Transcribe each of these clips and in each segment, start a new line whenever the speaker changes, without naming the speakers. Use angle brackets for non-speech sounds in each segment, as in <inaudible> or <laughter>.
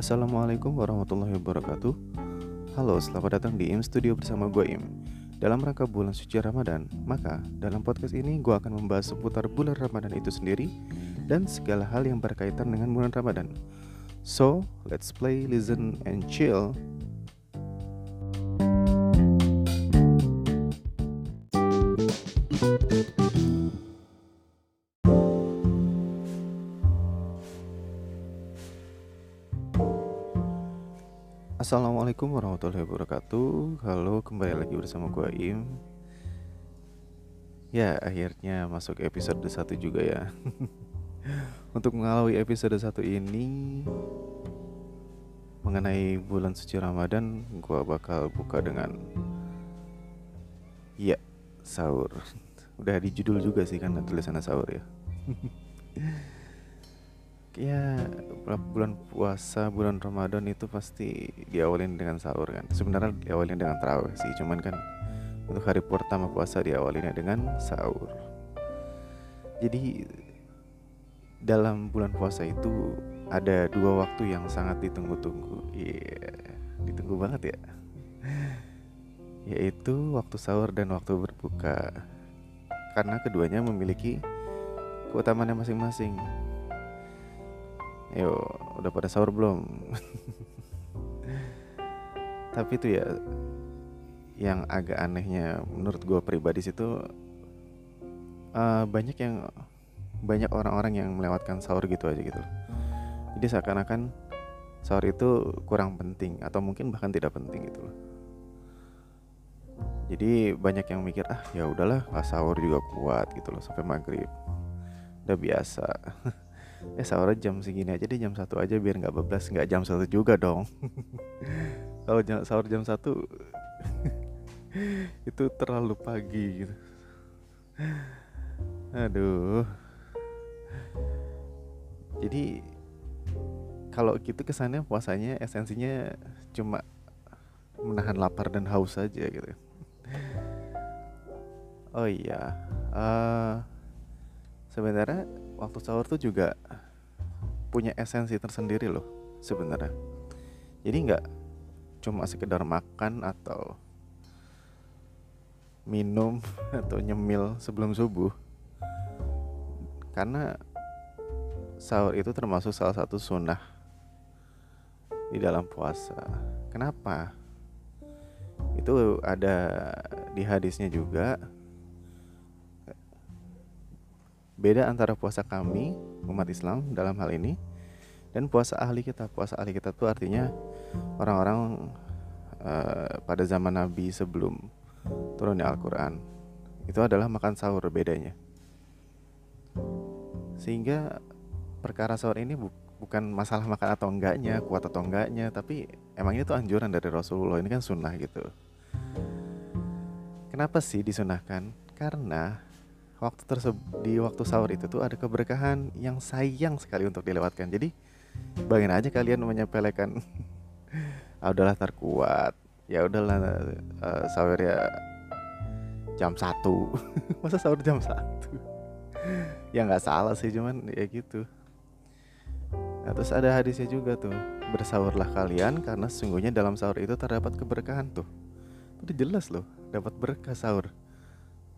Assalamualaikum warahmatullahi wabarakatuh. Halo, selamat datang di IM Studio bersama gue Im. Dalam rangka bulan suci Ramadan Maka, dalam podcast ini gue akan membahas seputar bulan Ramadan itu sendiri Dan segala hal yang berkaitan dengan bulan Ramadan. So, let's play, listen, and chill Assalamualaikum warahmatullahi wabarakatuh. Halo kembali lagi bersama gue Im. Ya akhirnya masuk episode 1 juga ya. <laughs> Untuk mengawali episode 1 ini Mengenai bulan suci Ramadan Gue bakal buka dengan Ya sahur. <laughs> Udah di judul juga sih kan tulisannya sahur ya <laughs> ya bulan puasa bulan Ramadan itu pasti diawalin dengan sahur kan. Sebenarnya diawalin dengan terawih sih cuman kan untuk hari pertama puasa diawalinnya dengan sahur. Jadi dalam bulan puasa itu ada dua waktu yang sangat ditunggu-tunggu. Iya yeah, ditunggu banget ya. <laughs> Yaitu waktu sahur dan waktu berbuka. Karena keduanya memiliki keutamaannya masing-masing Yo, udah pada sahur belum? Tapi itu ya yang agak anehnya menurut gue pribadi situ uh, banyak yang banyak orang-orang yang melewatkan sahur gitu aja gitu. Jadi seakan-akan sahur itu kurang penting atau mungkin bahkan tidak penting gitu loh. Jadi banyak yang mikir ah ya udahlah sahur juga kuat gitu loh sampai maghrib. Udah biasa. <laughs> eh sahur jam segini aja deh jam satu aja biar nggak bablas. Nggak jam satu juga dong. <laughs> Kalau jam sahur jam satu <laughs> itu terlalu pagi gitu. Aduh. Jadi kalau gitu kesannya puasanya esensinya cuma menahan lapar dan haus saja gitu. Oh iya uh, sebenarnya waktu sahur tuh juga punya esensi tersendiri loh sebenarnya. Jadi nggak cuma sekedar makan atau minum <laughs> atau nyemil sebelum subuh. Karena sahur itu termasuk salah satu sunnah di dalam puasa. Kenapa? Itu ada di hadisnya juga Beda antara puasa kami umat Islam dalam hal ini dan puasa ahli kita. Puasa ahli kita itu artinya orang-orang uh, pada zaman Nabi sebelum turunnya Al-Qur'an. Itu adalah makan sahur bedanya. Sehingga perkara sahur ini bu bukan masalah makan atau enggaknya, kuat atau enggaknya, tapi emang itu anjuran dari Rasulullah. Ini kan sunnah gitu. Kenapa sih disunahkan? Karena waktu tersebut di waktu sahur itu tuh ada keberkahan yang sayang sekali untuk dilewatkan. Jadi bayangin aja kalian menyepelekan <laughs> ah udahlah terkuat. Ya udahlah uh, sahur ya jam satu. <laughs> Masa sahur jam satu? <laughs> Ya nggak salah sih cuman ya gitu. Nah, terus ada hadisnya juga tuh bersahurlah kalian karena sesungguhnya dalam sahur itu terdapat keberkahan tuh. Udah jelas loh dapat berkah sahur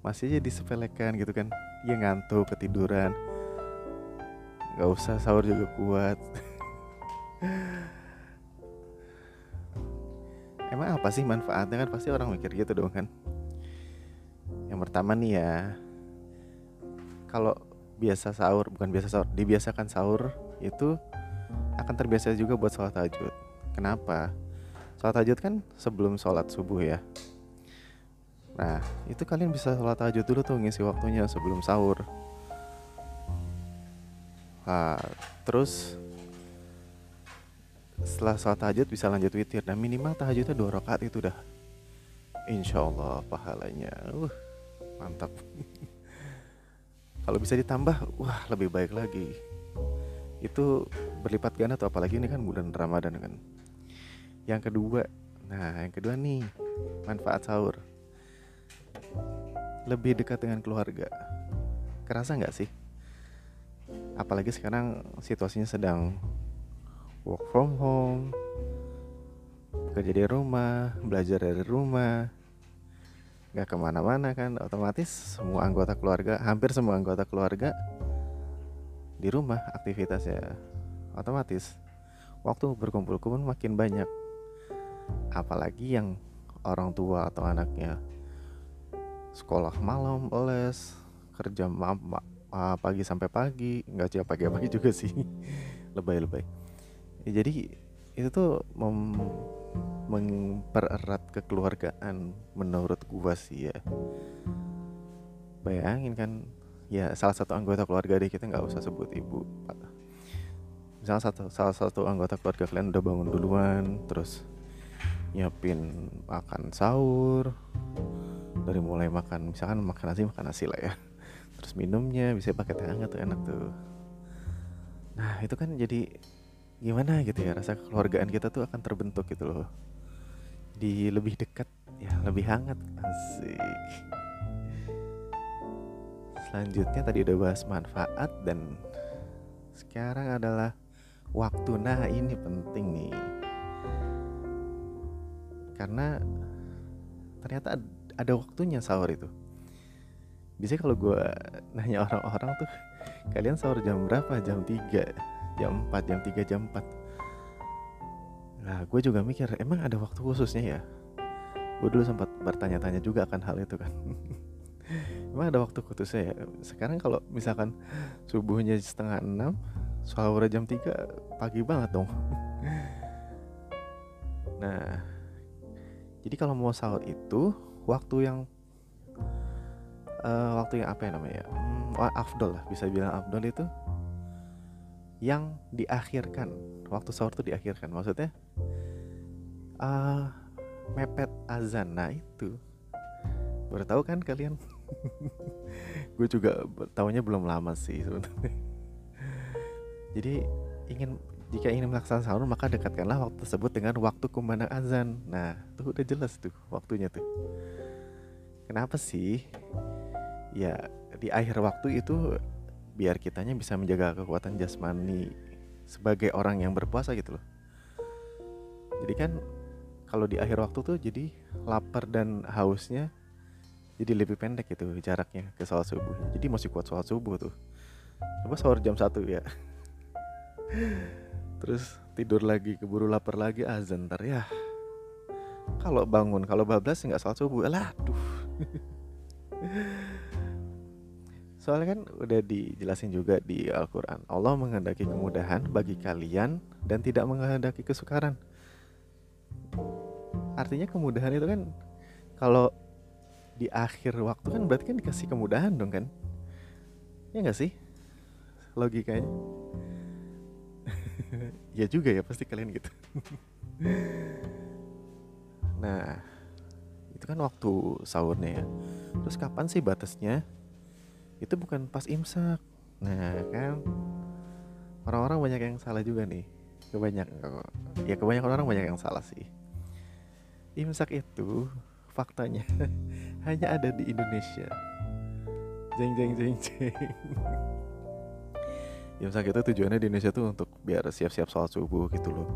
masih aja disepelekan gitu kan. Ya ngantuk ketiduran. Nggak usah sahur juga kuat. <laughs> Emang apa sih manfaatnya kan? Pasti orang mikir gitu dong kan. Yang pertama nih ya kalau biasa sahur bukan biasa sahur dibiasakan sahur itu akan terbiasa juga buat sholat tahajud. Kenapa? Sholat tahajud kan sebelum sholat subuh ya Nah, itu kalian bisa sholat tahajud dulu tuh ngisi waktunya sebelum sahur. Nah, terus setelah sholat tahajud bisa lanjut witir dan minimal tahajudnya dua rakaat itu dah. Insya Allah pahalanya, uh, mantap. <laughs> Kalau bisa ditambah, wah lebih baik lagi. Itu berlipat ganda tuh apalagi ini kan bulan Ramadan kan. Yang kedua, nah yang kedua nih manfaat sahur lebih dekat dengan keluarga. Kerasa nggak sih? Apalagi sekarang situasinya sedang work from home kerja di rumah belajar dari rumah nggak ke mana-mana kan otomatis semua anggota keluarga hampir semua anggota keluarga di rumah aktivitasnya otomatis waktu berkumpul pun makin banyak apalagi yang orang tua atau anaknya sekolah malam les kerja ma ma pagi sampai pagi nggak sih pagi-pagi juga sih. <laughs> Lebay-lebay ya, jadi itu tuh mem mempererat kekeluargaan menurut gua sih ya. Bayangin kan ya salah satu anggota keluarga deh kita nggak usah sebut ibu misalnya satu salah satu anggota keluarga kalian udah bangun duluan terus nyiapin makan sahur dari mulai makan misalkan makan nasi makan nasi lah ya. <laughs> Terus minumnya bisa pakai teh hangat tuh enak tuh. Nah itu kan jadi gimana gitu ya rasa kekeluargaan kita tuh akan terbentuk gitu loh. Di lebih dekat ya lebih hangat. Asik. Selanjutnya tadi udah bahas manfaat dan sekarang adalah waktu. Nah ini penting nih. Karena ternyata ada waktunya sahur itu biasanya kalau gue nanya orang-orang tuh kalian sahur jam berapa jam 3 jam 4 jam 3 jam 4 Nah, gue juga mikir, emang ada waktu khususnya ya? Gue dulu sempat bertanya-tanya juga akan hal itu kan. <laughs> emang ada waktu khususnya ya? Sekarang kalau misalkan subuhnya setengah enam, sahur jam 3 pagi banget dong. <laughs> nah, jadi kalau mau sahur itu waktu yang uh, waktu yang apa ya namanya? Hmm, afdol lah, bisa bilang afdol itu yang diakhirkan. Waktu sahur tuh diakhirkan maksudnya uh, mepet azan nah itu. Baru tahu kan kalian? <laughs> Gue juga tahunya belum lama sih sebenarnya. Jadi ingin jika ingin melaksanakan sahur maka dekatkanlah waktu tersebut dengan waktu kumandang azan. Nah tuh udah jelas tuh waktunya tuh. Kenapa sih? Ya di akhir waktu itu biar kitanya bisa menjaga kekuatan jasmani sebagai orang yang berpuasa gitu loh. Jadi kan kalau di akhir waktu tuh jadi lapar dan hausnya jadi lebih pendek gitu jaraknya ke sholat subuh. Jadi masih kuat sholat subuh tuh. Coba sahur jam satu ya <laughs> terus tidur lagi keburu lapar lagi azan ntar ya. Kalau bangun kalau bablas nggak sholat subuh. Lah aduh. <laughs> Soalnya kan udah dijelasin juga di Al-Quran. Allah menghendaki kemudahan bagi kalian dan tidak menghendaki kesukaran. Artinya kemudahan itu kan Kalau di akhir waktu kan berarti kan dikasih kemudahan dong kan? Ya gak sih? Logikanya <laughs> Ya juga ya pasti kalian gitu. <laughs> Nah itu kan waktu sahurnya ya. Terus kapan sih batasnya? itu bukan pas imsak. Nah kan orang-orang banyak yang salah juga nih. Kebanyakan ya kebanyakan orang banyak yang salah sih. Imsak itu faktanya <laughs> hanya ada di Indonesia. Jeng jeng jeng jeng imsak itu tujuannya di Indonesia tuh untuk biar siap-siap sholat subuh gitu loh.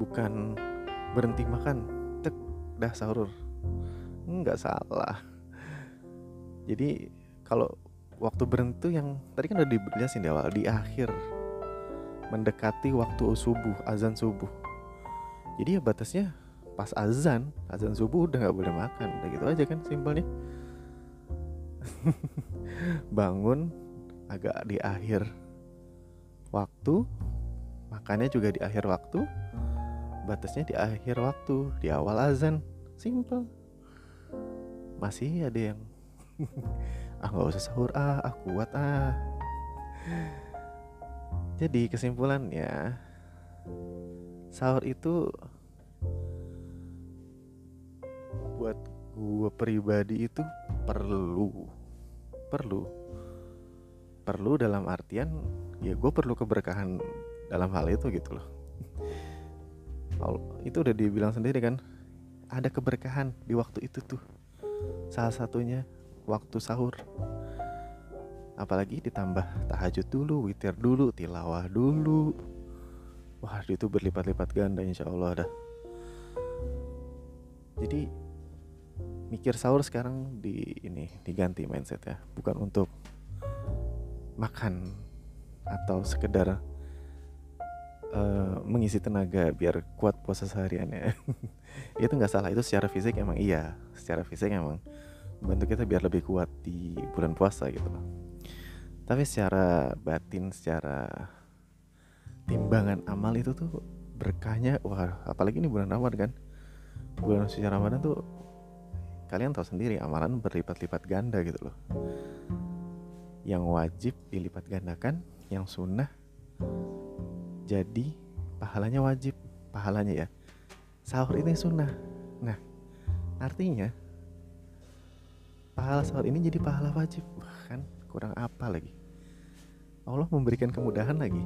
Bukan berhenti makan tek dah sahur. Nggak salah. Jadi kalau waktu berhenti yang tadi kan udah dijelasin di awal di akhir. Mendekati waktu subuh azan subuh. Jadi ya batasnya pas azan azan subuh udah nggak boleh makan. Udah gitu aja kan simpelnya. <laughs> Bangun agak di akhir waktu makannya juga di akhir waktu batasnya di akhir waktu di awal azan. Simple. Masih ada yang <laughs> ah nggak usah sahur ah ah kuat ah. Jadi kesimpulannya sahur itu buat gue pribadi itu perlu perlu perlu dalam artian ya gue perlu keberkahan dalam hal itu gitu loh. Itu udah dibilang sendiri kan ada keberkahan di waktu itu tuh. Salah satunya waktu sahur. Apalagi ditambah tahajud dulu witir dulu tilawah dulu. Wah itu berlipat-lipat ganda insya Allah dah. Jadi mikir sahur sekarang di ini diganti mindset ya. Bukan untuk makan atau sekedar uh, mengisi tenaga biar kuat puasa seharian ya. <laughs> Itu nggak salah itu secara fisik emang iya. Secara fisik emang bantu kita biar lebih kuat di bulan puasa gitu loh. Tapi secara batin secara timbangan amal itu tuh berkahnya wah apalagi ini bulan Ramadan kan. Bulan suci Ramadan tuh kalian tahu sendiri amalan berlipat-lipat ganda gitu loh yang wajib dilipat gandakan yang sunnah jadi pahalanya wajib pahalanya ya. Sahur ini sunnah. Nah artinya pahala sahur ini jadi pahala wajib bahkan kurang apa lagi? Allah memberikan kemudahan lagi.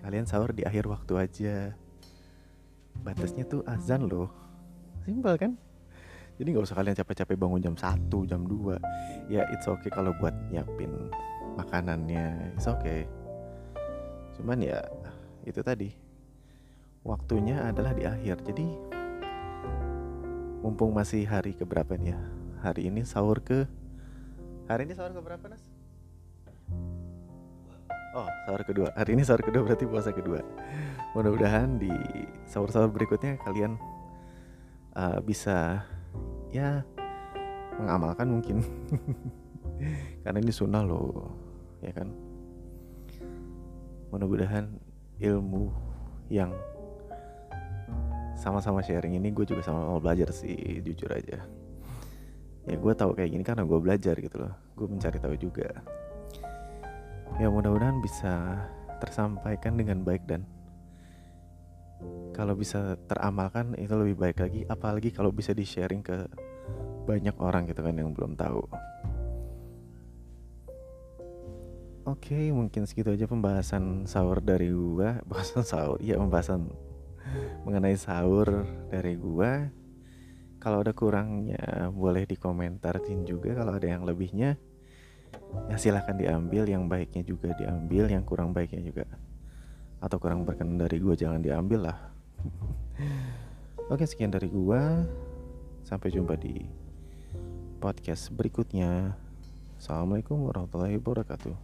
Kalian sahur di akhir waktu aja. Batasnya tuh azan loh. Simpel kan jadi nggak usah kalian capek-capek bangun jam 1, jam 2 ya it's okay kalau buat nyiapin makanannya. It's okay. Cuman ya itu tadi. Waktunya adalah di akhir. Jadi mumpung masih hari keberapa nih ya? Hari ini sahur ke hari ini sahur ke berapa nas? Oh, sahur kedua. Hari ini sahur kedua berarti puasa kedua. Mudah-mudahan di sahur-sahur berikutnya kalian uh, bisa ya mengamalkan mungkin. <laughs> Karena ini sunnah loh ya kan? Mudah-mudahan ilmu yang sama-sama sharing ini gue juga sama mau belajar sih jujur aja. Ya gue tahu kayak gini karena gue belajar gitu loh. Gue mencari tahu juga. Ya mudah-mudahan bisa tersampaikan dengan baik dan kalau bisa teramalkan itu lebih baik lagi. Apalagi kalau bisa di sharing ke banyak orang gitu kan yang belum tahu. Oke mungkin segitu aja pembahasan sahur dari gua. <laughs> Bahasan sahur ya pembahasan mengenai sahur dari gua. Kalau ada kurangnya boleh dikomentarin juga. Kalau ada yang lebihnya ya silahkan diambil. Yang baiknya juga diambil yang kurang baiknya juga atau kurang berkenan dari gue jangan diambil lah. <laughs> Oke sekian dari gua. Sampai jumpa di podcast berikutnya. Assalamualaikum warahmatullahi wabarakatuh